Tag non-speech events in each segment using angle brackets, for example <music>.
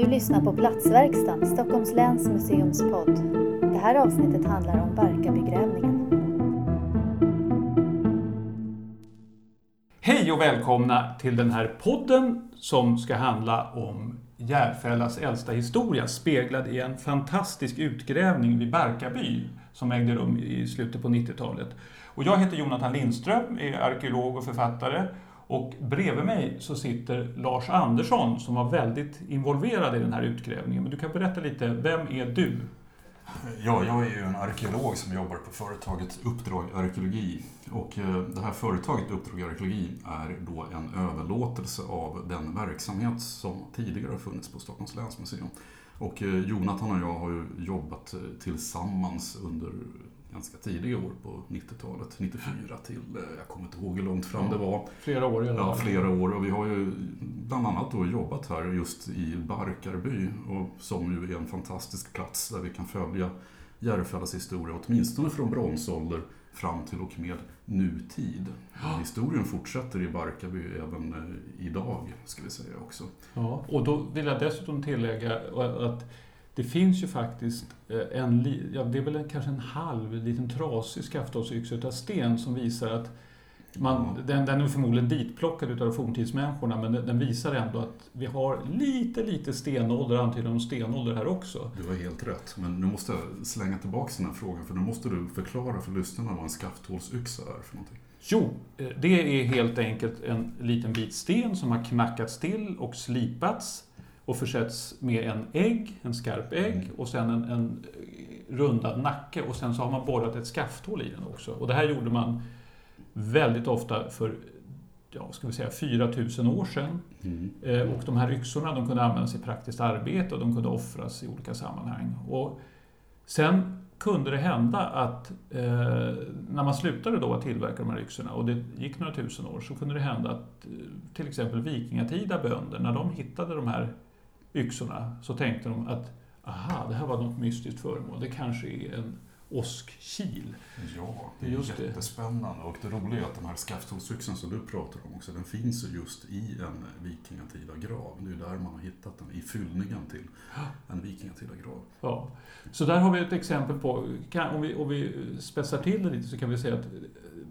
Du lyssnar på Platsverkstan, Stockholms läns museums podd. Det här avsnittet handlar om Barkarbygrävningen. Hej och välkomna till den här podden som ska handla om Järfällas äldsta historia speglad i en fantastisk utgrävning vid Barkaby som ägde rum i slutet på 90-talet. Och jag heter Jonathan Lindström, är arkeolog och författare och bredvid mig så sitter Lars Andersson som var väldigt involverad i den här utgrävningen. Men du kan berätta lite, vem är du? Ja, jag är ju en arkeolog som jobbar på företaget Uppdrag Arkeologi. Och eh, det här företaget Uppdrag Arkeologi är då en överlåtelse av den verksamhet som tidigare har funnits på Stockholms länsmuseum. Och eh, Jonathan och jag har ju jobbat eh, tillsammans under ganska tidiga år på 90-talet. 94 till, eh, jag kommer inte ihåg hur långt fram det var. Flera år Ja, flera år. Och vi har ju bland annat då jobbat här just i Barkarby, och som ju är en fantastisk plats där vi kan följa Järfällas historia, åtminstone från bronsålder fram till och med nutid. Historien fortsätter i Barkarby även eh, idag, ska vi säga också. Ja, och då vill jag dessutom tillägga att det finns ju faktiskt eh, en, ja, det är väl en, kanske en halv liten trasig skaftålsyxa utav sten som visar att man, Ja. den, den är förmodligen ditplockad utav forntidsmänniskorna men den, den visar ändå att vi har lite, lite stenålder, antydan om stenålder här också. Du har helt rätt, men nu måste jag slänga tillbaka den här frågan för nu måste du förklara för lyssnarna vad en skafthålsyxa är för någonting. Jo, eh, det är helt enkelt en liten bit sten som har knackats till och slipats och försetts med en ägg, en skarp ägg Mm. och sen en, en rundad nacke och sen så har man borrat ett skafthål i den också. Och det här gjorde man väldigt ofta för ja, ska vi säga 4000 år sedan. Mm. Eh, Och de här yxorna de kunde användas i praktiskt arbete och de kunde offras i olika sammanhang. Och sen kunde det hända att eh, när man slutade då att tillverka de här yxorna och det gick några tusen år så kunde det hända att eh, till exempel vikingatida bönder när de hittade de här yxorna så tänkte de att aha, det här var något mystiskt föremål. Det kanske är en åskkil. Ja, det är Just det. jättespännande. Och det roliga är att den här skafthålsyxan som du pratar om också, den finns ju just i en vikingatida grav. Det är ju där man har hittat den, i fyllningen till en vikingatida grav. Ja. Så där har vi ett exempel på, kan, om, vi, om vi spetsar till det lite så kan vi säga att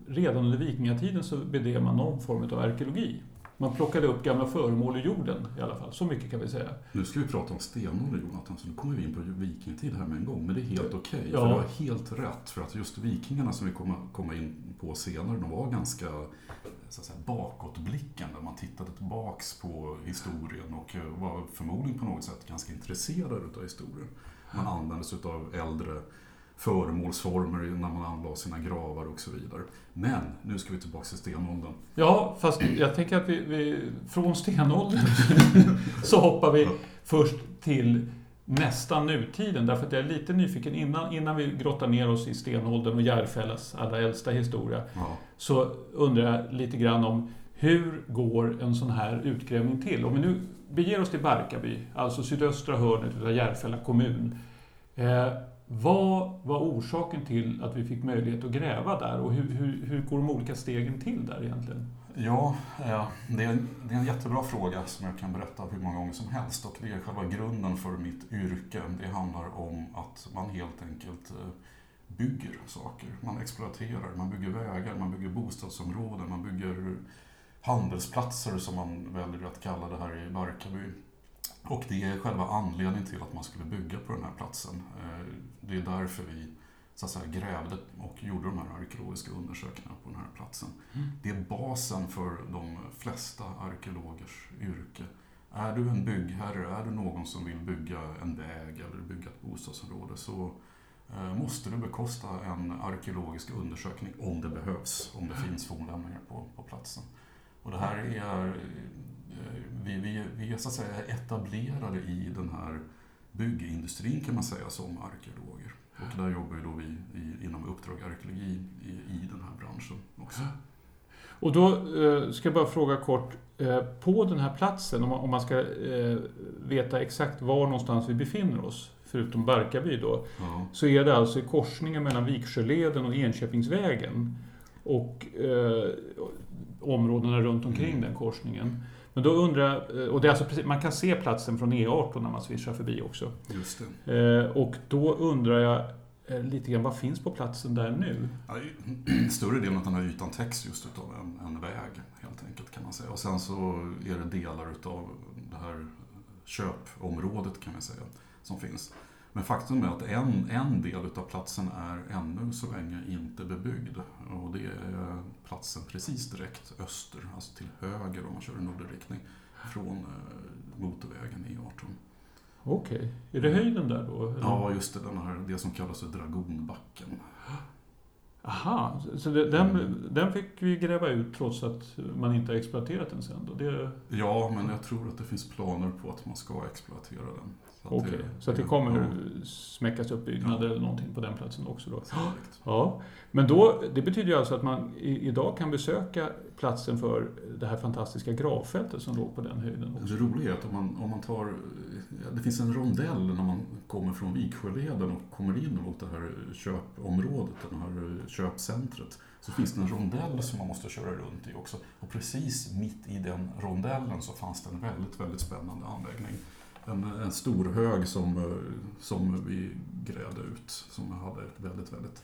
redan under vikingatiden så bedrev man någon form av arkeologi. Man plockade upp gamla föremål ur jorden i alla fall, så mycket kan vi säga. Nu ska vi prata om stenålder Jonathan, så nu kommer vi in på vikingatid här med en gång. Men det är helt okej, Ja. för du har helt rätt. För att just vikingarna som vi kommer komma in på senare, de var ganska så att säga, bakåtblickande. Man tittade tillbaks på historien och eh, var förmodligen på något sätt ganska intresserade utav historien. Man använde sig utav äldre föremålsformer när man anlade sina gravar och så vidare. Men nu ska vi tillbaka till stenåldern. Ja, fast jag tänker att vi, vi från stenåldern <laughs> så hoppar vi först till nästan nutiden. Därför att jag är lite nyfiken innan, innan vi grottar ner oss i stenåldern och Järfällas allra äldsta historia. Ja. så undrar jag lite grann om hur går en sån här utgrävning till? Om vi nu beger oss till Barkarby, alltså sydöstra hörnet av Järfälla kommun. Eh, vad var orsaken till att vi fick möjlighet att gräva där och hur, hur, hur går de olika stegen till där egentligen? Ja, det är, det är en jättebra fråga som jag kan berätta hur många gånger som helst. Och det är själva grunden för mitt yrke. Det handlar om att man helt enkelt eh, bygger saker. Man exploaterar, man bygger vägar, man bygger bostadsområden, man bygger handelsplatser som man väljer att kalla det här i Barkarby. Och det är själva anledningen till att man skulle bygga på den här platsen. Eh, Det är därför vi så att säga, grävde och gjorde de här arkeologiska undersökningarna på den här platsen. Det är basen för de flesta arkeologers yrke. Är du en byggherre, är du någon som vill bygga en väg eller bygga ett bostadsområde så eh, måste du bekosta en arkeologisk undersökning om det behövs, om det finns fornlämningar på, på platsen. Och det här är, vi, vi, vi är så att säga etablerade i den här byggindustrin kan man säga som arkeologer. Och där jobbar ju då vi i, inom Uppdrag Arkeologi i, i den här branschen också. Och då eh, ska jag bara fråga kort, eh, på den här platsen, om man, om man ska eh, veta exakt var någonstans vi befinner oss, förutom Barkarby då, Ja. så är det alltså i korsningen mellan Viksjöleden och Enköpingsvägen. Och eh, områdena runt omkring Mm. den korsningen. Men då undrar eh, och det är alltså precis, man kan se platsen från E18 när man svischar förbi också. Just det. Eh, och då undrar jag eh, lite grann, vad finns på platsen där nu? Ja, <clears throat> större delen av den här ytan täcks just utav en, en väg helt enkelt kan man säga. Och sen så är det delar utav det här köpområdet kan vi säga som finns. Men faktum är att en, en del utav platsen är ännu så länge inte bebyggd. Och det är platsen precis direkt öster, alltså till höger om man kör i nordlig riktning, från eh, motorvägen E18. Okej, är det höjden där då? eller? Ja, just det, den här, det som kallas för Dragonbacken. Aha, så- det, den, den fick vi gräva ut trots att man inte har exploaterat den sen då? Det, Ja, men jag tror att det finns planer på att man ska exploatera den. Så att Okej, så att det kommer ja, smäckas upp byggnader eller någonting på den platsen också då? sannolikt. Ja, men då, det betyder ju alltså att man i, idag kan besöka platsen för det här fantastiska gravfältet som låg på den höjden också. Det roliga är att om man, om man tar... ja, Det finns en rondell när man kommer från Viksjöleden och kommer in mot det här köpområdet, det här köpcentret. Så finns det en rondell som man måste köra runt i också. Och precis mitt i den rondellen så fanns det en väldigt, väldigt spännande anläggning. En, en stor hög som, eh, som vi grävde ut, som hade ett väldigt, väldigt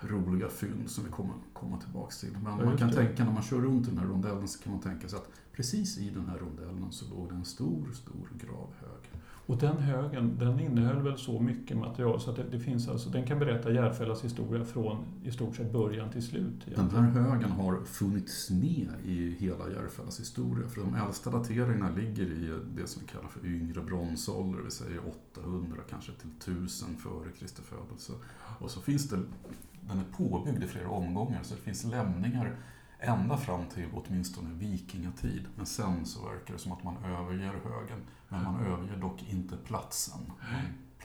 roliga fynd som vi kommer komma tillbaks till. Men man kan tänka, när man kör runt den här rondellen så kan man tänka sig att precis i den här rondellen så låg det en stor, stor gravhög. Och den högen, den innehöll väl så mycket material så att det, det finns alltså, den kan berätta Järfällas historia från i stort sett början till slut. Den här högen har funnits med i hela Järfällas historia. För de äldsta dateringarna ligger i det som vi kallar för yngre bronsålder, det vill säga 800 kanske till 1000 före Kristi födelse. Och så finns det, den är påbyggd i flera omgångar, så det finns lämningar ända fram till åtminstone vikingatid. Men sen så verkar det som att man överger högen, men man överger dock inte platsen.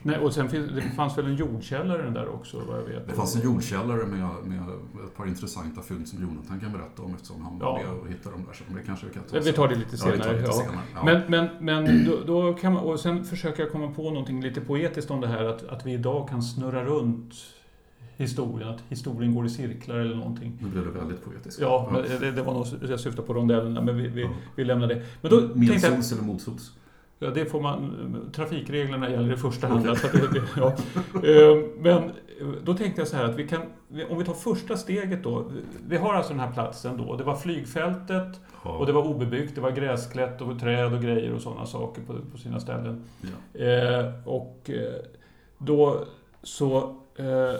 Nej, och sen finns, det fanns väl en jordkällare där också vad jag vet. Det fanns en jordkällare med, med ett par intressanta fynd som Jonathan kan berätta om eftersom han Ja. var med och hittade dem där. Så det kanske vi kan ta Vi tar det lite Ja, vi tar senare. lite ja. senare. Ja. Men, men, men då, då kan man, och sen försöker jag komma på någonting lite poetiskt om det här att, att vi idag kan snurra runt historien, att historien går i cirklar eller någonting. Nu blev det väldigt poetiskt. Ja, men det, det var nog, jag syftar på rondellerna, men vi, vi, Ja. vi lämnar det. Men då Medsols eller motsols? ja, det får man, trafikreglerna gäller i första hand. Okej. Så att det, det, ja. <laughs> Eh, Men eh, då tänkte jag så här att vi kan, om vi tar första steget då. Vi har alltså den här platsen då. Det var flygfältet Ja. och det var obebyggt. Det var gräsklätt och träd och grejer och sådana saker på, på sina ställen. Ja. Eh, och eh, då så... Eh,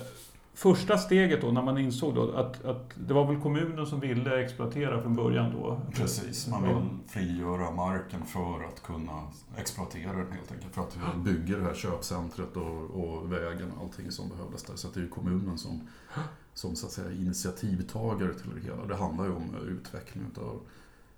första steget då, när man insåg då att, att det var väl kommunen som ville exploatera från början då? Precis, man vill frigöra marken för att kunna exploatera den helt enkelt. För att bygga det här köpcentret och, och vägen och allting som behövdes där. Så det är ju kommunen som, som så att säga initiativtagare till det hela. Det handlar ju om utvecklingen av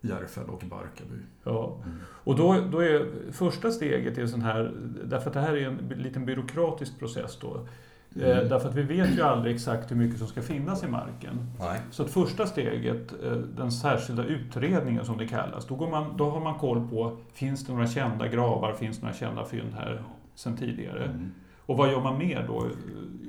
Järfälla och Barkarby. Ja. Mm. Och då, då är första steget är sån här, därför att det här är en liten byråkratisk process då. Eh, Mm. därför att vi vet ju aldrig exakt hur mycket som ska finnas i marken. Nej. Så att första steget, eh, den särskilda utredningen som det kallas, då, går man, då har man koll på, finns det några kända gravar, finns det några kända fynd här sedan tidigare? Mm. Och vad gör man mer då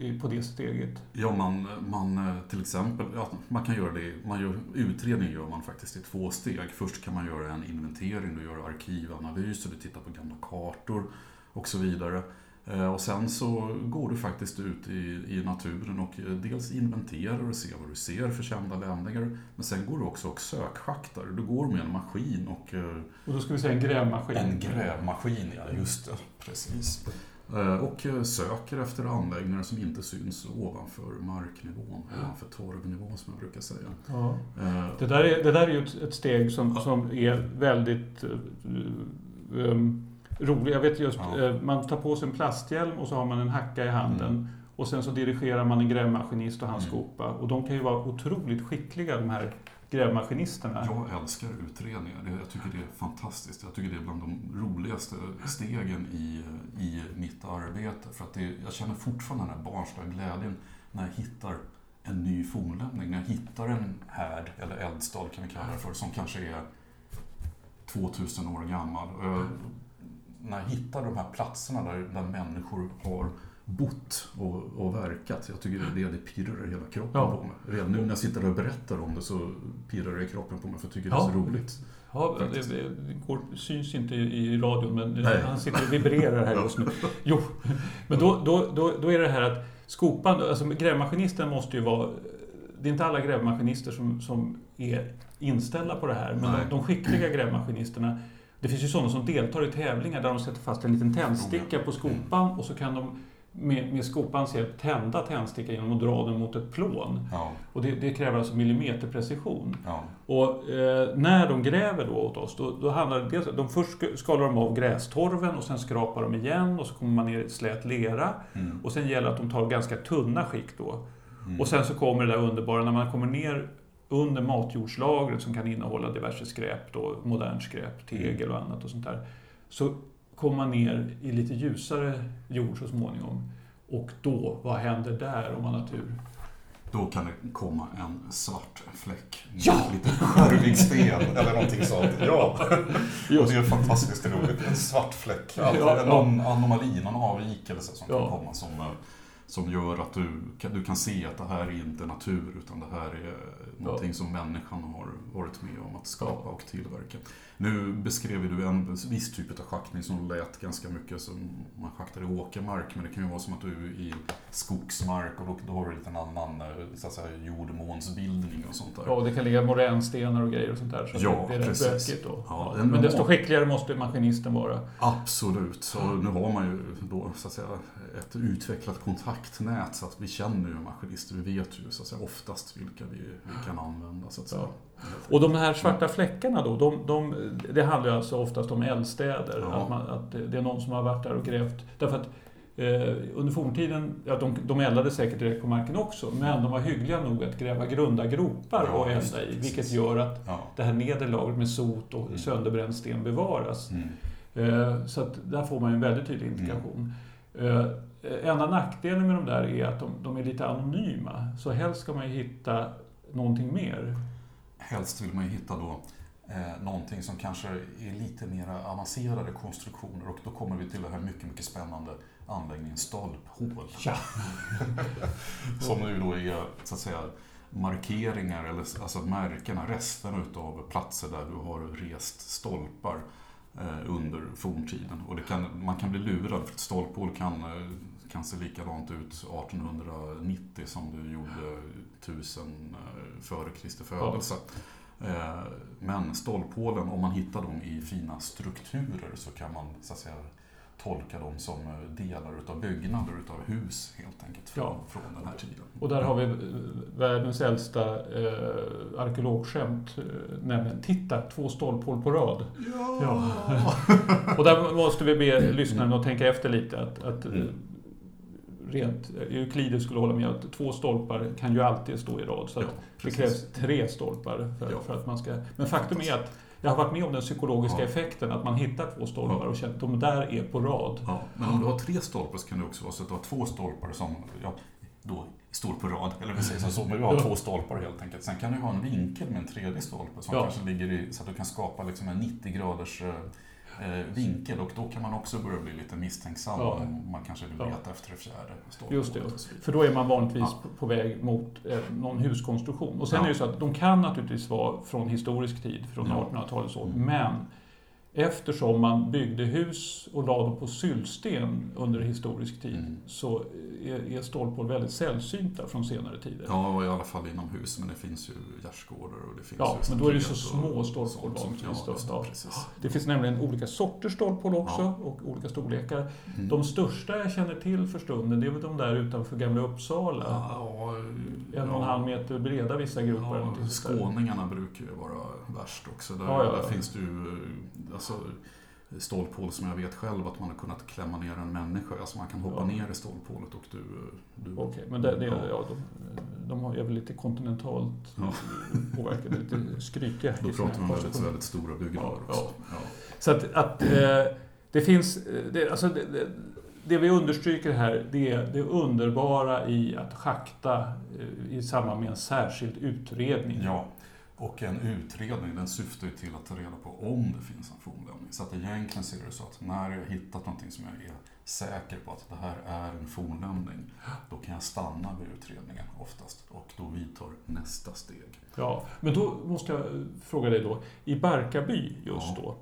eh, på det steget? Ja, man, man till exempel, ja, man kan göra det, man gör, utredning gör man faktiskt i två steg. Först kan man göra en inventering, du gör arkivanalyser, du tittar på gamla kartor och så vidare. Eh, Och sen så går du faktiskt ut i, i naturen och eh, dels inventerar och ser vad du ser för kända lämningar. Men sen går du också och sökschaktar. Du går med en maskin och eh, Och då ska vi säga en grävmaskin. en grävmaskin, ja just det. Precis. Och söker efter anläggningar som inte syns ovanför marknivån, ovanför torvnivån som jag brukar säga. Ja. Det där är, det där är ju ett, steg som, som är väldigt um, roligt. Jag vet just, Ja. eh, man tar på sig en plasthjälm och så har man en hacka i handen. Mm. Och sen så dirigerar man en grävmaskinist och hans Mm. skopa. Och de kan ju vara otroligt skickliga de här grävmaskinisterna. Jag älskar utredningar. Jag tycker det är fantastiskt. Jag tycker det är bland de roligaste stegen i, i mitt arbete. För att det, jag känner fortfarande den här barnsliga glädjen när jag hittar en ny fornlämning. När jag hittar en härd, eller eldstad kan vi kalla det för, som kanske är 2000 år gammal. När jag hittar de här platserna där, där människor har bott och, och verkat. Jag tycker det, det pirrar i hela kroppen Ja. på mig. Redan nu när jag sitter och berättar om det så pirrar det i kroppen på mig för jag tycker det Ja. är så roligt. Ja, det, det, det går, syns inte i, radion, men Nej. han sitter och vibrerar här just nu. <laughs> Jo, men då, då, då, då är det här att skopan, alltså grävmaskinisten måste ju vara... Det är inte alla grävmaskinister som, som är inställda på det här, men de, de skickliga grävmaskinisterna det finns ju sådana som deltar i tävlingar där de sätter fast en liten tändsticka på skopan och så kan de med, med skopans hjälp tända tändstickan genom att dra den mot ett plån. Ja, Och det, det kräver alltså millimeterprecision. ja, Och eh, när de gräver då åt oss, då, då handlar det dels de först sk- skalar de av grästorven och sen skrapar de igen och så kommer man ner i slät lera. mm, Och sen gäller det att de tar ganska tunna skikt då. mm. Och sen så kommer det där underbara när man kommer ner under matjordslagret som kan innehålla diverse skräp då, modernt skräp, tegel och annat och sånt där. Så kommer man ner i lite ljusare jord så småningom. Och då, vad händer där om man har tur? Då kan det komma en svart fläck. Ja! Lite skärvig sten <laughs> eller någonting sånt. Ja, <laughs> och det är fantastiskt roligt. En svart fläck. Ja, ja. någon anomali, någon avvikelse som Ja. kan komma som, eh, som gör att du du kan se att det här är inte natur utan det här är någonting som människan har varit med om att skapa och tillverka. Nu beskrev du en viss typ av schaktning som lät ganska mycket som man schaktar i åkermark men det kan ju vara som att du är i skogsmark och då, har du lite en annan eh, så att säga, jordmånsbildning och sånt där. Ja, och det kan ligga moränstenar och grejer och sånt där. Så Ja, det är rätt precis. bökigt då. Ja, Ja, en men desto skickligare måste maskinisten vara. Absolut, så nu har man ju då så att säga ett utvecklat kontaktnät så att vi känner ju maskinister. Vi vet ju så att säga oftast vilka vi, vi kan använda så att säga. Och de här svarta fläckarna då, de, de, det handlar ju alltså oftast om eldstäder. Ja. Att, man, att det är någon som har varit där och grävt. Därför att eh, under forntiden, ja, de, de eldade säkert direkt på marken också, men de var hyggliga nog att gräva grunda gropar Ja, och elda i. Vilket gör att Ja. det här nedre lagret med sot och Mm. sönderbränd sten bevaras. Mm. Eh, Så att där får man ju en väldigt tydlig indikation. Eh, Enda nackdelen med de där är att de, de är lite anonyma. Så helst ska man ju hitta någonting mer. Helst vill man ju hitta då eh, någonting som kanske är lite mer avancerade konstruktioner och då kommer vi till den här mycket, mycket spännande anläggningen stolphål. Ja. <laughs> Som nu då är så att säga markeringar eller alltså märkena, resterna utav platser där du har rest stolpar eh, under forntiden. Och kan, man kan bli lurad för ett stolphål kan, eh, kan se likadant ut 1890 som det gjorde 1000 eh, före Kristi födelse. Eh, Men stolphålen, om man hittar dem i fina strukturer så kan man så att säga tolka dem som eh, delar utav byggnader, utav hus helt enkelt från, Ja. från den här tiden. Och där har vi världens äldsta eh, arkeologskämt, nämligen Titta, två stolphål på rad. Ja! <laughs> Och där måste vi be lyssnaren att tänka efter lite. Att, att Mm. Rent, Euklides skulle hålla med att två stolpar kan ju alltid stå i rad. Så Ja, det krävs tre stolpar för, Ja. för att man ska... Men faktum är att jag har varit med om den psykologiska Ja. effekten, att man hittar två stolpar och känner att de där är på rad. Men om du har tre stolpar så kan det också vara så att du har två stolpar som ja, då står på rad. Eller vi säger så, men du har två stolpar helt enkelt. Sen kan du ha en vinkel med en tredje stolpe som kanske ligger i, så att du kan skapa liksom en 90 graders eh, eh, vinkel och då kan man också börja bli lite misstänksam Ja. om man kanske vill Ja. leta efter det fjärde. Just det. och. För då är man vanligtvis Ja. på, väg mot eh, någon huskonstruktion. Och sen Ja. är det så att de kan naturligtvis vara från historisk tid, från Ja. 1800-talet så. Mm. Men eftersom man byggde hus och la dem på syllsten under historisk tid Mm. så är, är stolphål väldigt sällsynta från senare tider. Ja, i alla fall inomhus, men det finns ju gärdsgårdar och det finns Ja, ju men då är det så staket och små stolphål vanligtvis. Ja, Ja. Det finns nämligen olika sorters stolphål också Ja. och olika storlekar. Mm. De största jag känner till för stunden, det är väl de där utanför Gamla Uppsala. Ja, En och en halv meter breda vissa grupper. Ja, skåningarna brukar ju vara värst också. Där, där finns det ju alltså, stolphål som jag vet själv att man har kunnat klämma ner en människa. Alltså man kan hoppa Ja. ner i stolphålet och du... du Okej, men det, det, ja, ja, de, de har, är väl lite kontinentalt Ja. påverkade, lite skrytiga. Då pratar man väldigt, konstruktioner. väldigt stora byggnader Ja, också. Så att, att eh, det finns, det, alltså det, det, det vi understryker här, det är det underbara i att schakta eh, i samband med en särskild utredning. Ja. Och en utredning den syftar ju till att ta reda på om det finns en fornlämning. Så att egentligen ser det så att när jag har hittat någonting som jag är säker på att det här är en fornlämning, då kan jag stanna vid utredningen oftast och då vidtar nästa steg. Ja, men då måste jag fråga dig då, i Barkarby just då,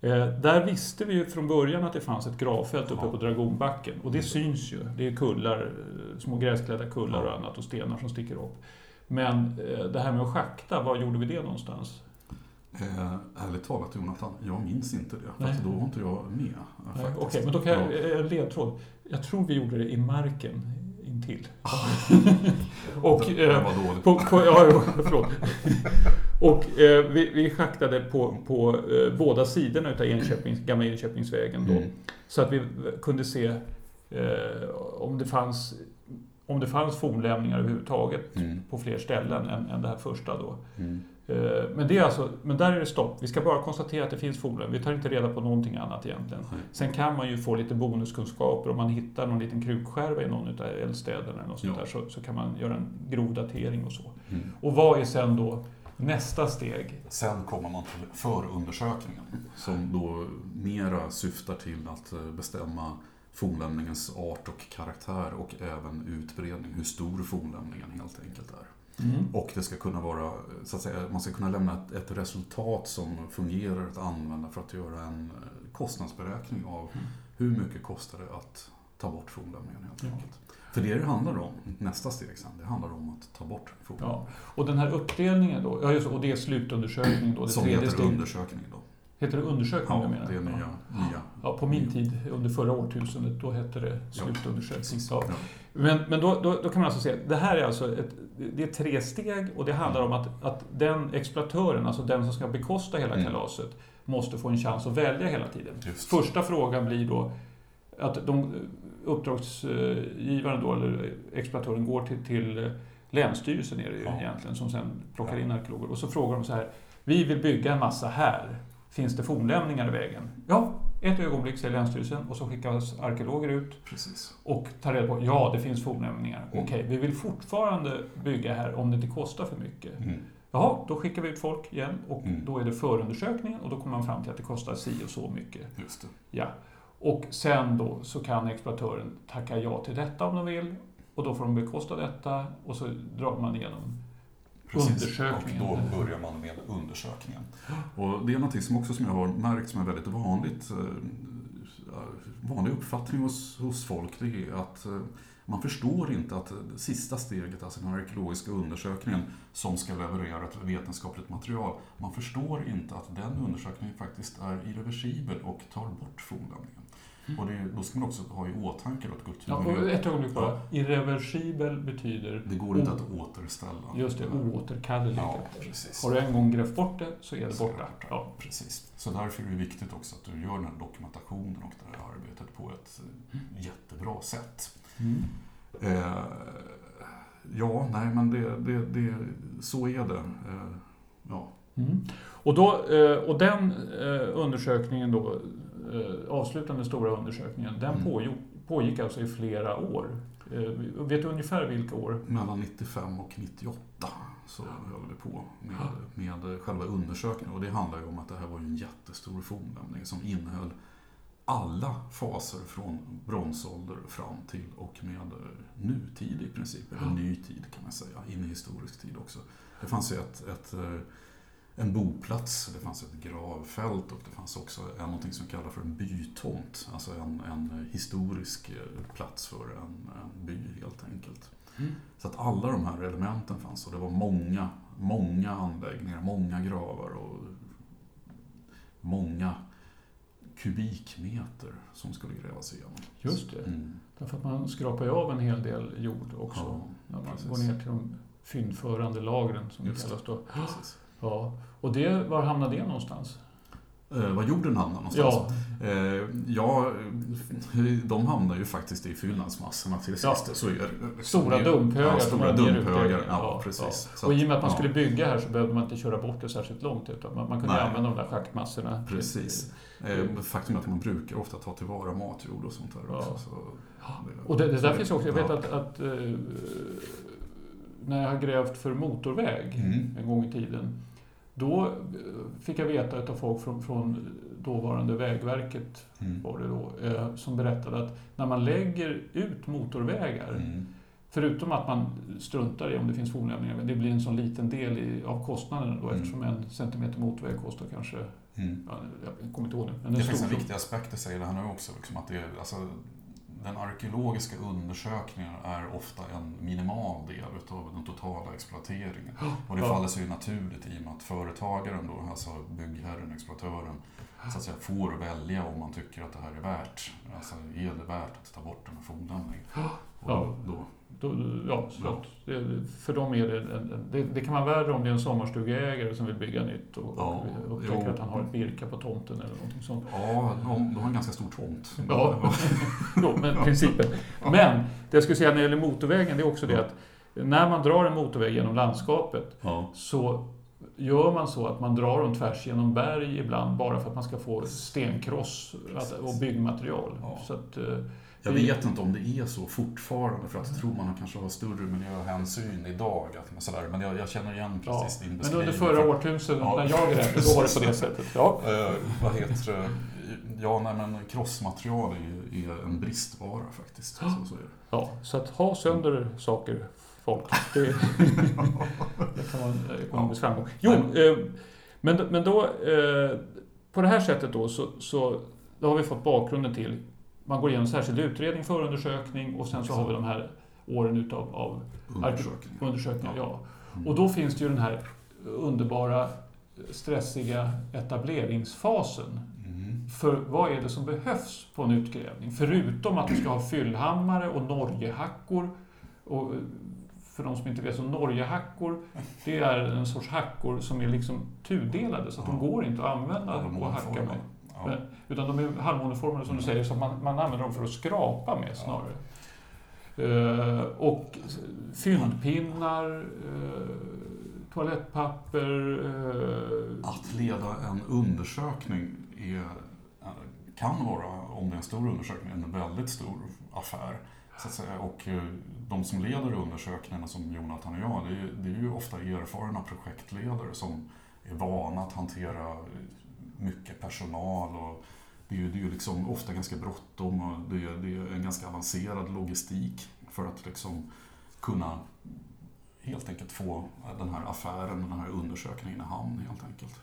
eh, där visste vi ju från början att det fanns ett gravfält uppe Ja. på Dragonbacken och det syns ju. Det är kullar, eh, små gräsklädda kullar och annat och stenar som sticker upp. Men eh, det här med att schakta, var gjorde vi det någonstans? Eh, ärligt talat Jonathan, jag minns inte det. För då var inte jag med. eh. Okej, men då kan jag, Ja. eh, en ledtråd. Jag tror vi gjorde det i marken intill. <laughs> och, eh. På, på, ja, förlåt. Och eh, vi, vi schaktade på, på eh, båda sidorna utav Enköpings, gamla Enköpingsvägen då. Mm. Så att vi kunde se om, det fanns, om det fanns fornlämningar överhuvudtaget Mm. på fler ställen än, än det här första då. Mm. Eh, men, det är alltså, men där är det stopp. Vi ska bara konstatera att det finns fornlämningar. Vi tar inte reda på någonting annat egentligen. Nej. Sen kan man ju få lite bonuskunskaper om man hittar någon liten krukskärva i någon av eldstäderna eller något sånt där, så, så kan man göra en grov datering och så. Mm. Och vad är sen då nästa steg? Sen kommer man till förundersökningen som då mera syftar till att eh, bestämma fornlämningens art och karaktär och även utbredning, hur stor fornlämningen helt enkelt är. Och det ska kunna vara, så att säga, man ska kunna lämna ett, ett resultat som fungerar att använda för att göra en eh, kostnadsberäkning av hur mycket kostar det att ta bort fornlämningen helt Ja. enkelt. För det det handlar om, nästa steg sen, det handlar om att ta bort fornlämningen. Ja. Och den här uppdelningen då, ja just, och det är slutundersökning då, det Som heter steget. undersökning då. Heter det undersökning Ja, numera? det är nya. Ja. nya. Ja, på min tid, under förra årtusendet, då hette det slutundersökning. Ja. Ja. Men, men då, då, då kan man alltså se, det här är alltså ett, det är tre steg och det handlar om att, att den exploatören, alltså den som ska bekosta hela Mm. kalaset, måste få en chans att välja hela tiden. Just. Första frågan blir då att de, uppdragsgivaren då, eller exploatören, går till, till Länsstyrelsen är det ju Ja. egentligen, som sen plockar in arkeologer. Och så frågar de så här, vi vill bygga en massa här. Finns det fornlämningar i vägen? Ja, ett ögonblick säger Länsstyrelsen och så skickas arkeologer ut Precis. och tar reda på, ja det finns fornlämningar. Mm. Okej, vi vill fortfarande bygga här om det inte kostar för mycket. Mm. Jaha, då skickar vi ut folk igen och Mm. då är det förundersökningen och då kommer man fram till att det kostar si och så mycket. Just det. Ja. Och sen då så kan exploatören tacka ja till detta om de vill och då får de bekosta detta och så drar man igenom Precis. Undersökningen. Och då börjar man med undersökningen. Och det är något som också som jag har märkt som är väldigt vanligt, eh, vanlig uppfattning hos, hos folk, det är att eh, man förstår inte att sista steget, alltså den arkeologiska undersökningen som ska leverera ett vetenskapligt material, man förstår inte att den undersökningen faktiskt är irreversibel och tar bort fornlämningen. Och det, då ska man också ha i åtanke att Ja, och kulturen, ett ögonblick bara. Irreversibel betyder det går inte att återställa. just det, oåterkallelig. Ja, precis. Har du en gång grävt bort det så är det Så är det borta. borta. Ja. Precis. Så därför är det viktigt också att du gör den här dokumentationen och det här arbetet på ett eh, jättebra sätt. Mm. Eh, ja, nej men det, det, det, så är det. Eh, ja. Mm. Och, då, eh, och den eh, undersökningen då, avslutande stora undersökningen, den Mm. pågick, pågick alltså i flera år. Eh, Vet du ungefär vilka år? Mellan 95 och 98 så höll vi på med, med själva undersökningen. Och det handlar ju om att det här var en jättestor fornlämning som innehöll alla faser från bronsålder fram till och med eh, nutid i princip, eller ny tid kan man säga, in i historisk tid också. Det fanns ju ett, ett, eh, en boplats, det fanns ett gravfält och det fanns också någonting som kallas för en bytomt, alltså en, en historisk eh, plats för en, en by helt enkelt. Så att alla de här elementen fanns och det var många, många anläggningar, många gravar och många kubikmeter som skulle grävas igenom. Just det. Mm. Därför att man skrapar ju av en hel del jord också. Ja, när man precis. går ner till de fyndförande lagren som Just det. kallas då. precis. Ja. Och det, var hamnade det någonstans? Eh, var jorden hamnar någonstans? Ja, Eh, ja, de hamnar ju faktiskt i fyllnadsmassorna till Ja. sist. Så är det, stora Det är- dumphögar Ja, stora dumphögar. utgrävningen. Ja, precis. Så Och i och med att man ja, skulle bygga här så behövde man inte köra bort det särskilt långt utan man, man kunde Nej. använda de där schaktmassorna. Precis. Eh, faktum är att man brukar ofta ta tillvara matjord och sånt där Ja. också. Så Och det, det så där finns också, jag vet ja. att, att eh, när jag har grävt för motorväg Mm. en gång i tiden Då eh, fick jag veta av folk från, från dåvarande Vägverket Mm. var det då, eh, som berättade att när man lägger ut motorvägar, Mm. förutom att man struntar i om det finns fornlämningar, men det blir en sån liten del i, av kostnaden då, Mm. eftersom en centimeter motorväg kostar kanske, Mm. ja, jag kommer inte ihåg det, men Det en finns en viktig aspekt i sig det här nu också. Liksom att det, alltså, den arkeologiska undersökningen är ofta en minimal del utav den totala exploateringen. Och det faller sig ju naturligt i och med att företagaren, då, alltså byggherren, exploatören, så att säga, får välja om man tycker att det här är värt. Alltså, är det värt att ta bort den här fornlämningen? Och Ja. då, Då, ja, det, för dem är det, en, det, det kan vara värre om det är en sommarstugeägare som vill bygga nytt och, Ja, och upptäcker att han har ett virka på tomten eller någonting sånt. ja, de, de har en ganska stor tomt. Ja. <laughs> Jo, men principen. Men det jag skulle säga när det gäller motorvägen, det är också det att när man drar en motorväg genom landskapet Ja. så gör man så att man drar dem tvärs genom berg ibland bara för att man ska få stenkross och byggmaterial. Ja. Så att, eh, Jag vet inte om det är så fortfarande, för att jag tror man kanske har större miljöhänsyn idag. Att, men, sådär, men jag, jag känner igen ja. precis din Men beskrivning. under förra årtusendet Ja. när jag grävde, då var det på det sättet. Ja. Eh, vad heter det? Ja, nej, men krossmaterial är, är en bristvara faktiskt. Så, så är det. Ja, så att ha sönder saker, folk, <laughs> det, det kan vara en ekonomisk framgång. Jo, eh, men, men då, eh, på det här sättet då, så, så då har vi fått bakgrunden till, man går igenom särskild utredning, förundersökning och sen så har vi de här åren utav av Undersökning. undersökningar. Ja. Mm. Och då finns det ju den här underbara, stressiga etableringsfasen. Mm. För vad är det som behövs på en utgrävning? Förutom att du ska ha fyllhammare och norgehackor. Och eh, för de som inte vet, så norgehackor, det är en sorts hackor som är liksom tudelade så att de går inte att använda och hacka med. Ja. Men- Utan de är halvmåneformade som du säger, så man, man använder dem för att skrapa med snarare. Eh, och fyndpinnar, eh, toalettpapper, eh, Att leda en undersökning är, kan vara, om det är en stor undersökning, en väldigt stor affär. Så att säga. Och eh, de som leder undersökningarna, som Jonathan och jag, det är, det är ju ofta erfarna projektledare som är vana att hantera mycket personal. Och det är ju, det är ju liksom ofta ganska bråttom och det är, det är en ganska avancerad logistik för att liksom kunna helt enkelt få den här affären och den här undersökningen i hamn helt enkelt.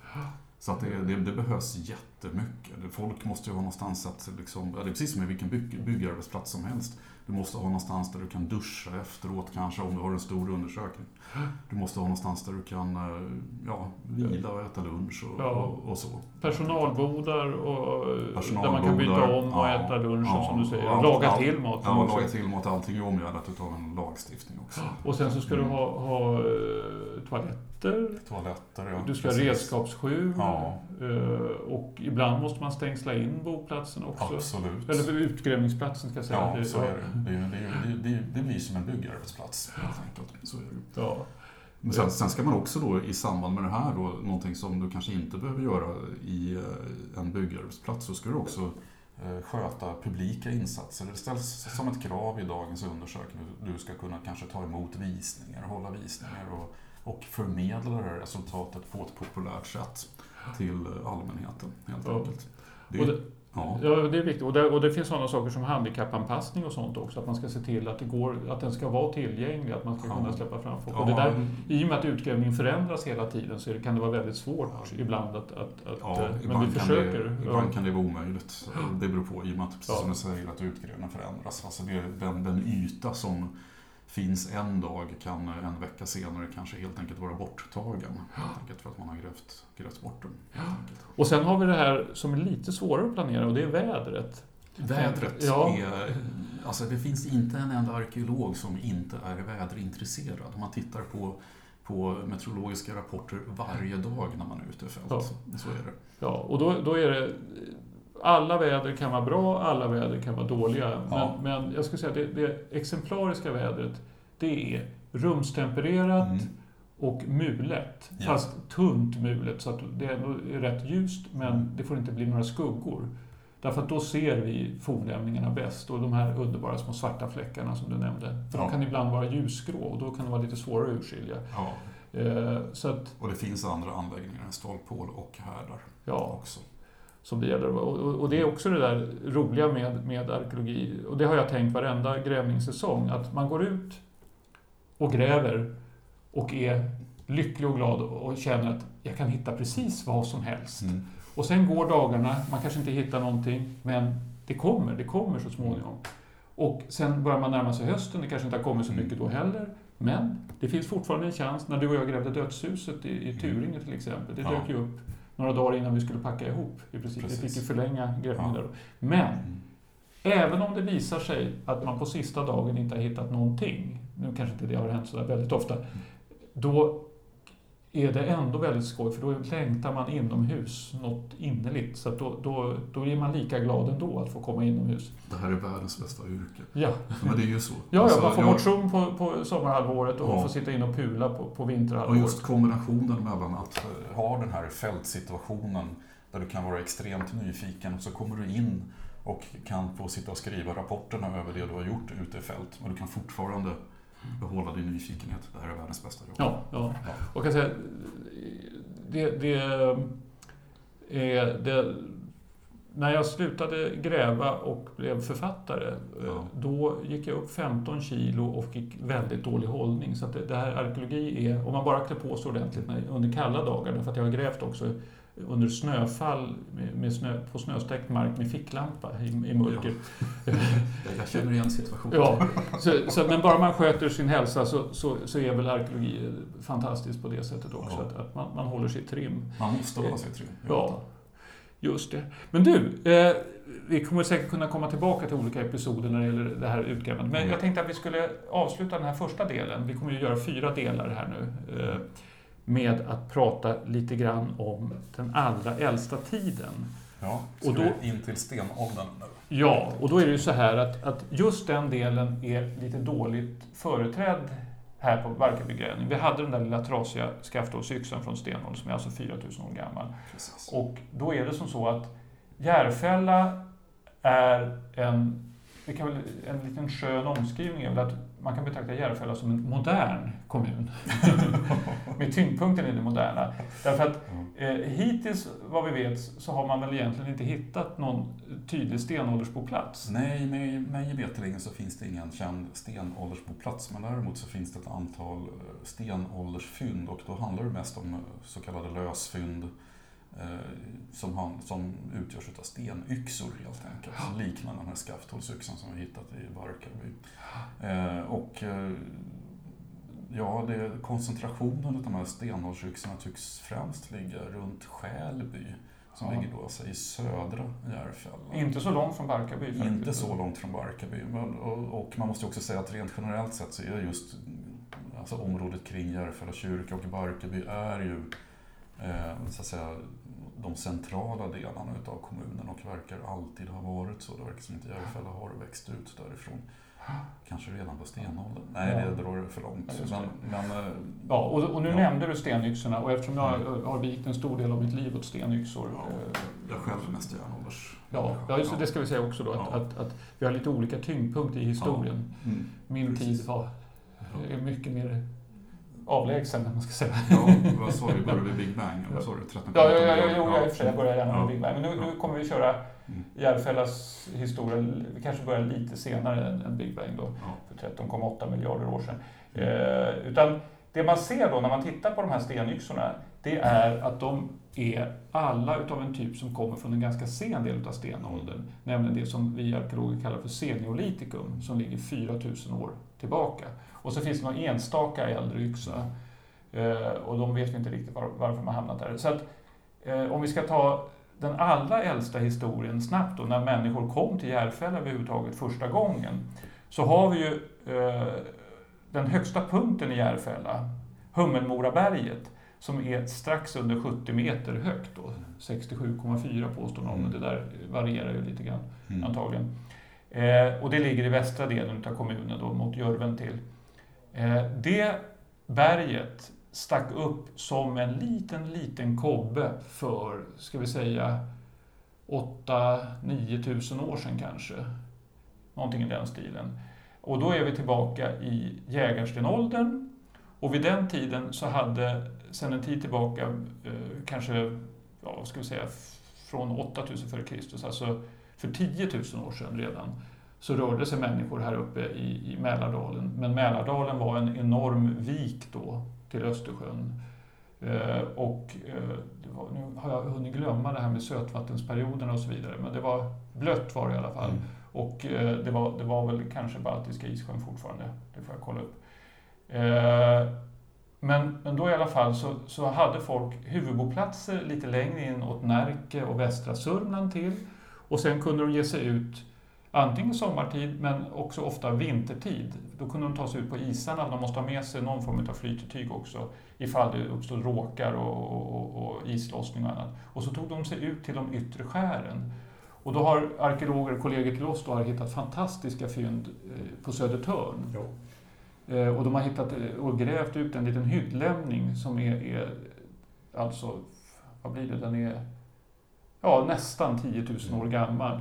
Så att det, det, det behövs jättemycket. Folk måste ju ha någonstans att, liksom, ja, det är precis som i vilken bygg, byggarbetsplats som helst. Du måste ha någonstans där du kan duscha efteråt kanske om du har en stor undersökning. Du måste ha någonstans där du kan eh, ja, vila och äta lunch och, Ja. och, och så. personalbodar och där man kan Personalbodar, byta om och ja, äta lunchen ja, som du säger. allt- laga allt- till maten Ja, laga till mat. Allting är omgärdat utav en lagstiftning också. Och sen så ska du Mm. ha, ha eh, toaletter, Toaletter, ja. du ska ha precis. redskapsskjul Ja. eh, och ibland måste man stängsla in boplatsen också. Absolut. Eller utgrävningsplatsen ska jag säga. Ja, Det- så är det. Det, det, det, det blir som en byggarbetsplats helt enkelt. Så är det. Ja. Men sen, sen ska man också då i samband med det här då, någonting som du kanske inte behöver göra i eh, en byggarbetsplats, så ska du också eh, sköta publika insatser. Det ställs som ett krav i dagens undersökning. Du ska kunna kanske ta emot visningar, hålla visningar och, och förmedla det här resultatet på ett populärt sätt till allmänheten helt Ja. enkelt. Det, Och det, ja. ja, det är viktigt. Och det, och det finns sådana saker som handikappanpassning och sånt också. Att man ska se till att, det går, att den ska vara tillgänglig, att man ska Ja. kunna släppa fram folk. Och det där, I och med att utgrävningen förändras hela tiden så det- kan det vara väldigt svårt ibland att... att, att Ja, eh, men vi ibland, kan försöker. det, ja. ibland kan det vara omöjligt. Det beror på, i och med att, precis som du säger, att utgrävningen förändras. Alltså det, den, den yta som finns en dag kan en vecka senare kanske helt enkelt vara borttagen. Helt enkelt för att man har grävt, grävt bort den. Och sen har vi det här som är lite svårare att planera och det är vädret. Vädret Ja. är... Alltså det finns inte en enda arkeolog som inte är väderintresserad. Man tittar på, på meteorologiska rapporter varje dag när man är ute i fält. Ja. Så är det. Ja, och då, då är det... Alla väder kan vara bra, alla väder kan vara dåliga. Ja. Men, men jag skulle säga att det, det exemplariska vädret, det är rumstempererat Mm. och mulet. Ja. Fast tunt mulet, så att det är rätt ljust, men Mm. det får inte bli några skuggor. Därför att då ser vi fornlämningarna bäst och de här underbara små svarta fläckarna som du nämnde. För Ja. de kan ibland vara ljusgrå och då kan det vara lite svårare att urskilja. Ja. Eh, så att, Och det finns andra anläggningar än stålpål och härdar ja, också. Som det gäller. Och, och, det är också det där roliga med, med arkeologi, och det har jag tänkt varenda grävningssäsong, att man går ut och gräver och är lycklig och glad och känner att jag kan hitta precis vad som helst. Mm. Och sen går dagarna, man kanske inte hittar någonting, men det kommer, det kommer så småningom. Och sen börjar man närma sig hösten, det kanske inte har kommit så mycket då heller. Men det finns fortfarande en chans, när du och jag grävde dödshuset i, i Turinge till exempel, det Ja. dök ju upp några dagar innan vi skulle packa ihop. I princip. Vi Precis. fick ju förlänga grävningen Ja. Men Mm. Även om det visar sig att man på sista dagen inte har hittat någonting, nu kanske inte det har hänt sådär väldigt ofta, då är det ändå väldigt skoj för då längtar man inomhus något innerligt. Så då, då, då är man lika glad ändå att få komma inomhus. Det här är världens bästa yrke. Ja, Men det är ju så. ja, ja Alltså, man får jag- motion på, på sommarhalvåret och Ja. får sitta in och pula på, på Och vinterhalvåret. just kombinationen mellan att eh, ha den här fältsituationen där du kan vara extremt nyfiken och så kommer du in och kan få sitta och skriva rapporterna över det du har gjort ute i fält. Men du kan fortfarande behålla din nyfikenhet. Det här är världens bästa jobb. Ja, ja. Ja. Och kan säga, det, det, är, det, när jag slutade gräva och blev författare, eh, Ja. då gick jag upp 15 kilo och fick väldigt dålig hållning. Så det, det här arkeologi är, om man bara klär på sig ordentligt när, under kalla dagar, därför att jag har grävt också under snöfall med, snö, på snöstäckt mark med ficklampa i, i mörker. Jag, jag känner igen situationen. Ja, så, så, men bara man sköter sin hälsa så, så, så är väl arkeologi fantastiskt på det sättet också. Ja. Att, att man, man håller sig trim. Man måste hålla sig trygg. Ja, just det. Men du, eh, vi kommer säkert kunna komma tillbaka till olika episoder när det gäller det här utgrävandet. Men Mm. jag tänkte att vi skulle avsluta den här första delen. Vi kommer ju göra fyra delar här nu. Eh, med att prata lite grann om den allra äldsta tiden. Ja, Och då- in till stenåldern nu. Ja, och då är det ju så här att, att just den delen är lite dåligt företrädd här på Barkarbygrävning. Vi hade den där lilla trasiga skaftålsyxan från stenåldern som är alltså 4000 år gammal. Precis. Och då är det som så att Järfälla är en, det kan väl, en liten skön omskrivning är väl att man kan betrakta Järfälla som en modern kommun. <laughs> Med tyngdpunkten i det moderna. Därför att Ja. Eh, hittills, vad vi vet, så har man väl egentligen inte hittat någon tydlig stenåldersboplats. Nej, mig, mig veterligen så finns det ingen känd stenåldersboplats. Men däremot så finns det ett antal eh, stenåldersfynd och då handlar det mest om eh, så kallade lösfynd som, han, som utgörs av stenyxor helt enkelt. Som liknar den här skafthålsyxan som vi hittat i Barkarby. Eh, och eh, ja, det, koncentrationen av de här stenåldersyxorna tycks främst ligga runt Skälby. Som Ja. ligger då alltså, i södra Järfälla. Inte så långt från Barkarby. faktiskt. Inte så långt från Barkarby. Men, och, och man måste också säga att rent generellt sett så är just alltså området kring Järfälla kyrka och Barkarby är ju eh, så att säga, de centrala delarna utav kommunen och verkar alltid ha varit så. Det verkar som inte Järfälla har växt ut därifrån. Kanske redan på stenåldern. Nej, Ja. det drar det för långt. Ja, men, men, eh, Ja, och, och nu Ja. nämnde du stenyxorna och eftersom jag Mm. har vikt en stor del av mitt liv åt stenyxor. Ja, eh, jag själv är mest järnålders. Ja, ja just det, ska vi säga också då. Att, Ja. att, att vi har lite olika tyngdpunkt i historien. Mm. Min Precis. tid var är mycket mer avlägsen, man ska säga. Ja, vad sa du? Började vid Big Bang? Vad sa du? 13 Ja, ja, ja, ja, jo, jag, i och för sig, jag börjar gärna med Ja. Big Bang. Men nu, nu kommer vi köra Mm. Järfällas historia. Vi kanske börjar lite senare än, Big Bang då, Ja. för 13,8 miljarder år sedan. Eh, utan det man ser då när man tittar på de här stenyxorna, det är att de är alla utav en typ som kommer från en ganska sen del av stenåldern. Nämligen det som vi arkeologer kallar för seniolitikum, som ligger 4000 år tillbaka. Och så finns det någon enstaka äldre yxa. Eh, och de vet vi inte riktigt var, varför de har hamnat där. Så att, eh, om vi ska ta den allra äldsta historien snabbt då, när människor kom till Järfälla överhuvudtaget första gången, så har vi ju eh, den högsta punkten i Järfälla, Hummelmoraberget, som är strax under 70 meter högt. Då. 67,4 påstår någon, men det där varierar ju lite grann Mm. antagligen. Eh, och det ligger i västra delen av kommunen då, mot Jörven till. Eh, det berget stack upp som en liten, liten kobbe för, ska vi säga, 8-9 tusen år sedan kanske. Någonting i den stilen. Och då är vi tillbaka i jägarstenåldern. Och vid den tiden så hade, sedan en tid tillbaka, eh, kanske, ja, ska vi säga, från 8000 f.Kr., alltså för 10 000 år sedan redan, så rörde sig människor här uppe i, i Mälardalen. Men Mälardalen var en enorm vik då till Östersjön. Eh, och eh, var, nu har jag hunnit glömma det här med sötvattensperioderna och så vidare, men det var blött var det i alla fall. Mm. Och eh, det, var, det var väl kanske Baltiska issjön fortfarande, det får jag kolla upp. Eh, men, men då i alla fall så, så hade folk huvudboplatser lite längre in åt Närke och västra Sörmland till. Och sen kunde de ge sig ut antingen sommartid men också ofta vintertid. Då kunde de ta sig ut på isarna, de måste ha med sig någon form av flytetyg också ifall det uppstod råkar och, och, och islossning och annat. Och så tog de sig ut till de yttre skären. Och då har arkeologer, kollegor till oss, då har hittat fantastiska fynd eh, på Södertörn. Jo. Eh, och de har hittat eh, och grävt ut en liten hyddlämning som är, är alltså, vad blir det, den är ja, nästan 10 000 år gammal.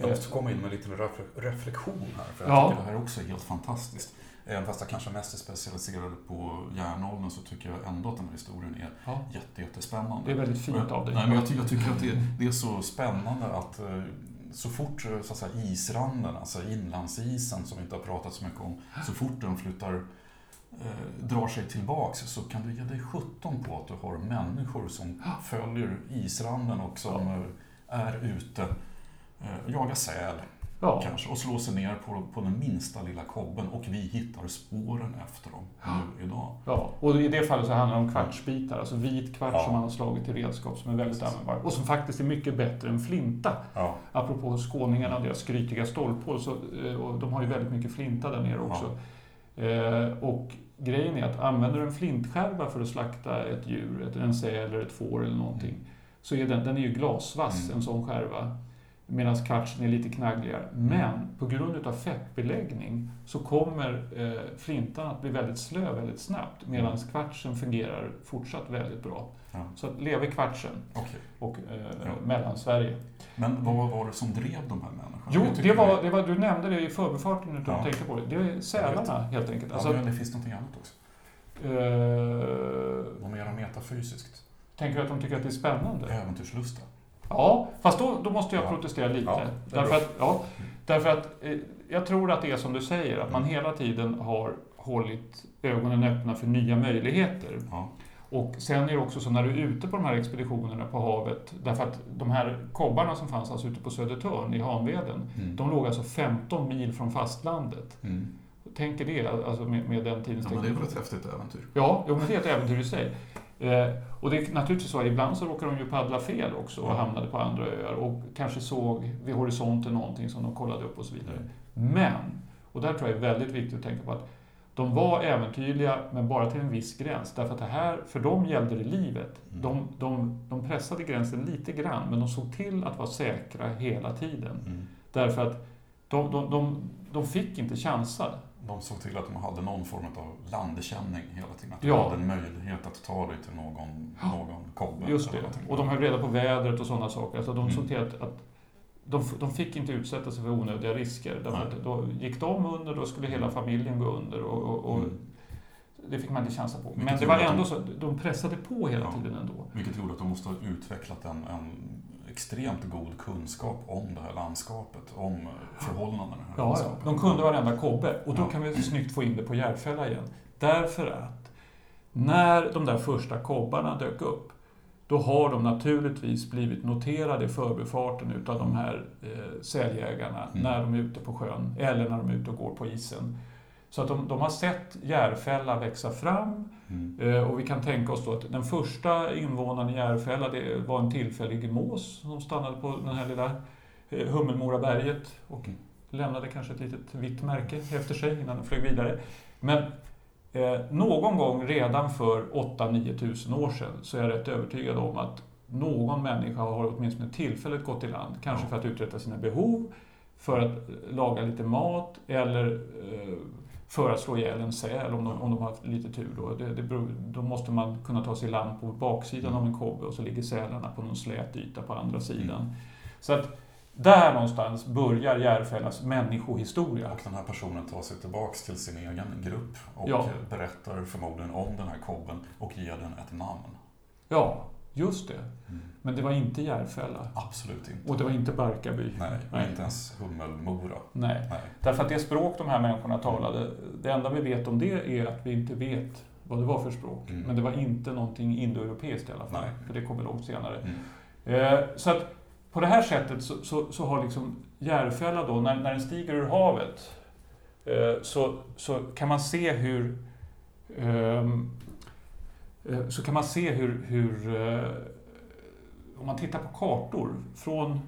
Jag måste komma in med en liten reflektion här, för jag ja. tycker det här är också helt fantastiskt. Även fast jag kanske mest är specialiserad på järnåldern så tycker jag ändå att den här historien är ja. jätte, jättespännande. Det är väldigt fint av dig. Nej, men jag, jag tycker att det, det, är så spännande att eh, så fort så att säga, isranden, alltså inlandsisen som vi inte har pratat så mycket om, så fort den flyttar eh, drar sig tillbaks så kan du ge dig sjutton på att du har människor som följer isranden och som ja. är ute, eh, jagar säl, Ja. Kanske, och slå sig ner på, på den minsta lilla kobben och vi hittar spåren efter dem nu idag. Ja, och i det fallet så handlar det om kvartsbitar, alltså vit kvarts ja. som man har slagit till redskap som är väldigt användbar och som faktiskt är mycket bättre än flinta. Ja. Apropå skåningarna och deras skrytiga stolphål, så, eh, och de har ju väldigt mycket flinta där nere också. Eh, och grejen är att använder du en flintskärva för att slakta ett djur, en säl eller ett får eller någonting, mm. så är den, den är ju glasvass, mm. en sån skärva medan kvartsen är lite knaggligare. Men på grund av fettbeläggning så kommer eh, flintan att bli väldigt slö väldigt snabbt medan mm. kvartsen fungerar fortsatt väldigt bra. Ja. Så att leve kvartsen okay. och eh, ja. Mellansverige. Men vad var det som drev de här människorna? Jo, det var, det var, du nämnde det i förbifarten du ja. tänkte på det. Det är sälarna helt enkelt. Alltså, ja, men det finns någonting annat också. Uh, Något mer metafysiskt. Tänker du att de tycker att det är spännande? Äventyrslusta. Ja, fast då, då måste jag ja. protestera lite. Ja, därför, att, ja, därför att eh, jag tror att det är som du säger, att man hela tiden har hållit ögonen öppna för nya möjligheter. Ja. Och sen är det också så när du är ute på de här expeditionerna på havet, därför att de här kobbarna som fanns alltså ute på Södertörn i Hanveden, mm. de låg alltså 15 mil från fastlandet. Mm. Tänk er det, alltså med, med den tidens ja, men Det är väl ett häftigt äventyr? Ja, jo, men det är ett äventyr i sig. Eh, och det är naturligtvis så, ibland så råkar de ju paddla fel också och hamnade på andra öar och kanske såg vid horisonten någonting som de kollade upp och så vidare. Men, och där tror jag är väldigt viktigt att tänka på att de var äventyrliga, men bara till en viss gräns. Därför att det här, för dem gällde det livet. Mm. De, de, de pressade gränsen lite grann, men de såg till att vara säkra hela tiden. Mm. Därför att de, de, de, de fick inte chansa de såg till att de hade någon form av landkänning hela tiden. Att du ja. hade en möjlighet att ta dig till någon, någon kobbe. Just det, och de höll reda på vädret och sådana saker. Alltså de mm. såg till att, att de, de, fick inte utsätta sig för onödiga risker. Därför att då gick de under, då skulle hela familjen gå under. Och, och, och mm. Det fick man inte chansa på. Men det var ändå så, de pressade på hela ja, tiden ändå. Vilket gjorde att de måste ha utvecklat en, en extremt god kunskap om det här landskapet, om förhållandena i det här ja, landskapet. Ja, de kunde varenda kobbe och då ja. kan vi snyggt få in det på Järfälla igen. Därför att när de där första kobbarna dök upp, då har de naturligtvis blivit noterade i förbifarten utav de här eh, säljägarna mm. när de är ute på sjön eller när de är ute och går på isen. Så att de, de har sett Järfälla växa fram mm. Eh, och vi kan tänka oss då att den första invånaren i Järfälla det var en tillfällig mås som stannade på den här lilla eh, Hummelmoraberget och mm. lämnade kanske ett litet vitt märke efter sig innan den flög vidare. Men eh, någon gång redan för 8-9 tusen år sedan så är jag rätt övertygad om att någon människa har åtminstone tillfälligt gått i land, kanske för att uträtta sina behov, för att laga lite mat eller eh, för att slå ihjäl en säl om de, om de har lite tur. Då. Det, det beror, då måste man kunna ta sig i land på baksidan mm. av en kobbe och så ligger sälarna på någon slät yta på andra sidan. Mm. Så att Där någonstans börjar Järfällas människohistoria. Och den här personen tar sig tillbaks till sin egen grupp och Ja. berättar förmodligen om den här kobben och ger den ett namn. Ja, just det. Men det var inte Järfälla. Absolut inte. Och det var inte Barkarby. Nej, Nej. inte ens Hummelmora. Nej. Nej. Därför att det språk de här människorna talade, det enda vi vet om det är att vi inte vet vad det var för språk. Mm. Men det var inte någonting indoeuropeiskt i alla fall. Nej. För det kommer långt senare. Mm. Eh, så att på det här sättet så, så, så har liksom Järfälla då, när, när den stiger ur havet, eh, så, så kan man se hur eh, så kan man se hur, hur eh, om man tittar på kartor från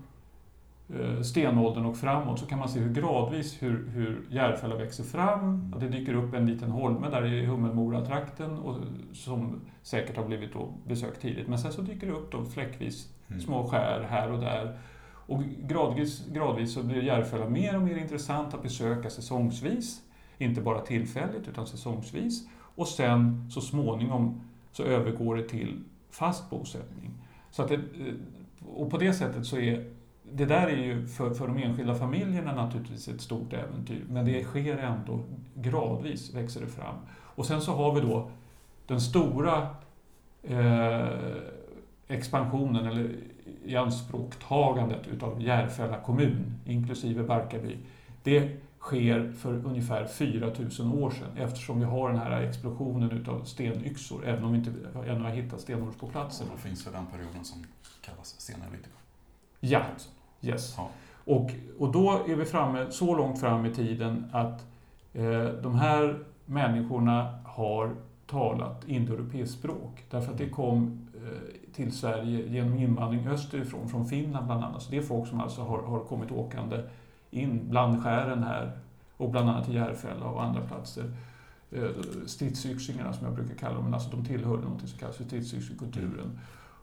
eh, stenåldern och framåt så kan man se hur gradvis hur, hur Järfälla växer fram. Att det dyker upp en liten holme där i Hummelmora-trakten och, som säkert har blivit besökt tidigt. Men sen så dyker det upp då fläckvis Mm. små skär här och där. Och gradvis, gradvis så blir Järfälla mer och mer intressant att besöka säsongsvis. Inte bara tillfälligt utan säsongsvis. Och sen så småningom så övergår det till fast bosättning. Så att det, eh, och på det sättet så är det där är ju för, för de enskilda familjerna naturligtvis ett stort äventyr. Men det sker ändå gradvis, växer det fram. Och sen så har vi då den stora eh, expansionen eller ianspråktagandet utav Järfälla kommun, inklusive Barkarby. Det sker för ungefär 4000 år sedan eftersom vi har den här explosionen utav stenyxor, även om vi inte ännu har hittat stenår på platsen. Och då finns det den perioden som kallas senelitika. Ja, yes. Ja. Och, och då är vi framme så långt fram i tiden att eh, de här människorna har talat indoeuropeiskt språk. Därför att det kom eh, till Sverige genom invandring österifrån, från Finland bland annat. Så det är folk som alltså har, har kommit åkande in bland skären här och bland annat i Järfälla och andra platser. Eh, Stridsyxingarna som jag brukar kalla dem, men alltså de tillhörde något som kallas för stridsyxekulturen.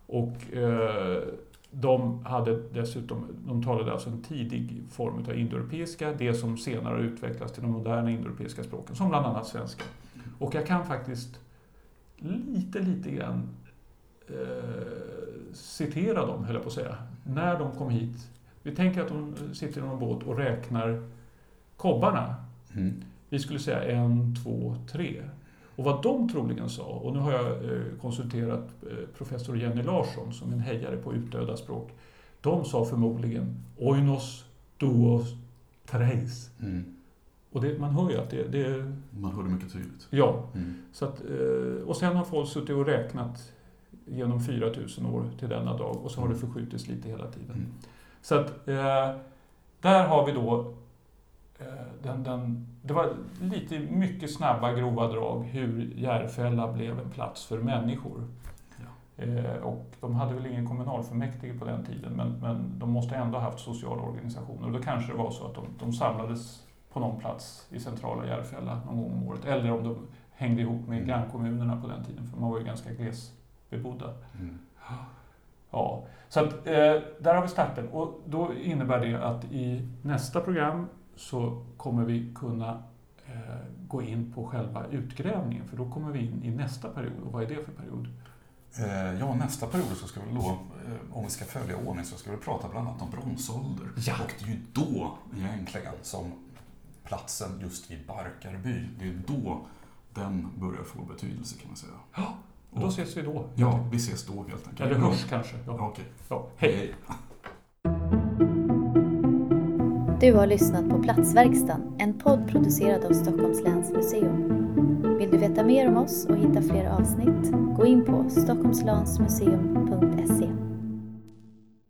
Och eh, de hade dessutom, de talade alltså en tidig form av indoeuropeiska, det som senare utvecklats till de moderna indoeuropeiska språken, som bland annat svenska. Och jag kan faktiskt lite, lite grann eh, citera dem, höll jag på att säga, när de kom hit. Vi tänker att de sitter i någon båt och räknar kobbarna. Mm. Vi skulle säga en, två, tre. Och vad de troligen sa, och nu har jag eh, konsulterat eh, professor Jenny Larsson som är en hejare på utdöda språk. De sa förmodligen oinos, duos, treis. Mm. Och det, man hör ju att det, det Man hör det mycket tydligt. ja. Mm. Så att, eh, och sen har folk suttit och räknat genom 4000 år till denna dag och så har det förskjutits lite hela tiden. Så att eh, där har vi då eh, den, den, det var lite mycket snabba grova drag hur Järfälla blev en plats för människor. Eh, och de hade väl ingen kommunalfullmäktige på den tiden men, men de måste ändå ha haft sociala organisationer och då kanske det var så att de, de samlades på någon plats i centrala Järfälla någon gång om året. Eller om de hängde ihop med Mm. grannkommunerna på den tiden för man var ju ganska glesbebodda. Mm. Ja, så att, eh, där har vi starten. Och då innebär det att i nästa program så kommer vi kunna eh, gå in på själva utgrävningen. För då kommer vi in i nästa period. Och vad är det för period? Eh, Ja, nästa period så ska vi då, eh, om vi ska följa ordning, så ska vi prata bland annat om bronsålder. Ja. Och det är ju då egentligen som platsen just vid Barkarby, det är då den börjar få betydelse kan man säga. Och då ses vi då. Ja, vi ses då helt enkelt. Eller hörs kanske. Ja. Ja, Okej. Ja. Hej! Du har lyssnat på Platsverkstan, en podd producerad av Stockholms läns museum. Vill du veta mer om oss och hitta fler avsnitt? Gå in på stockholmslansmuseum.se.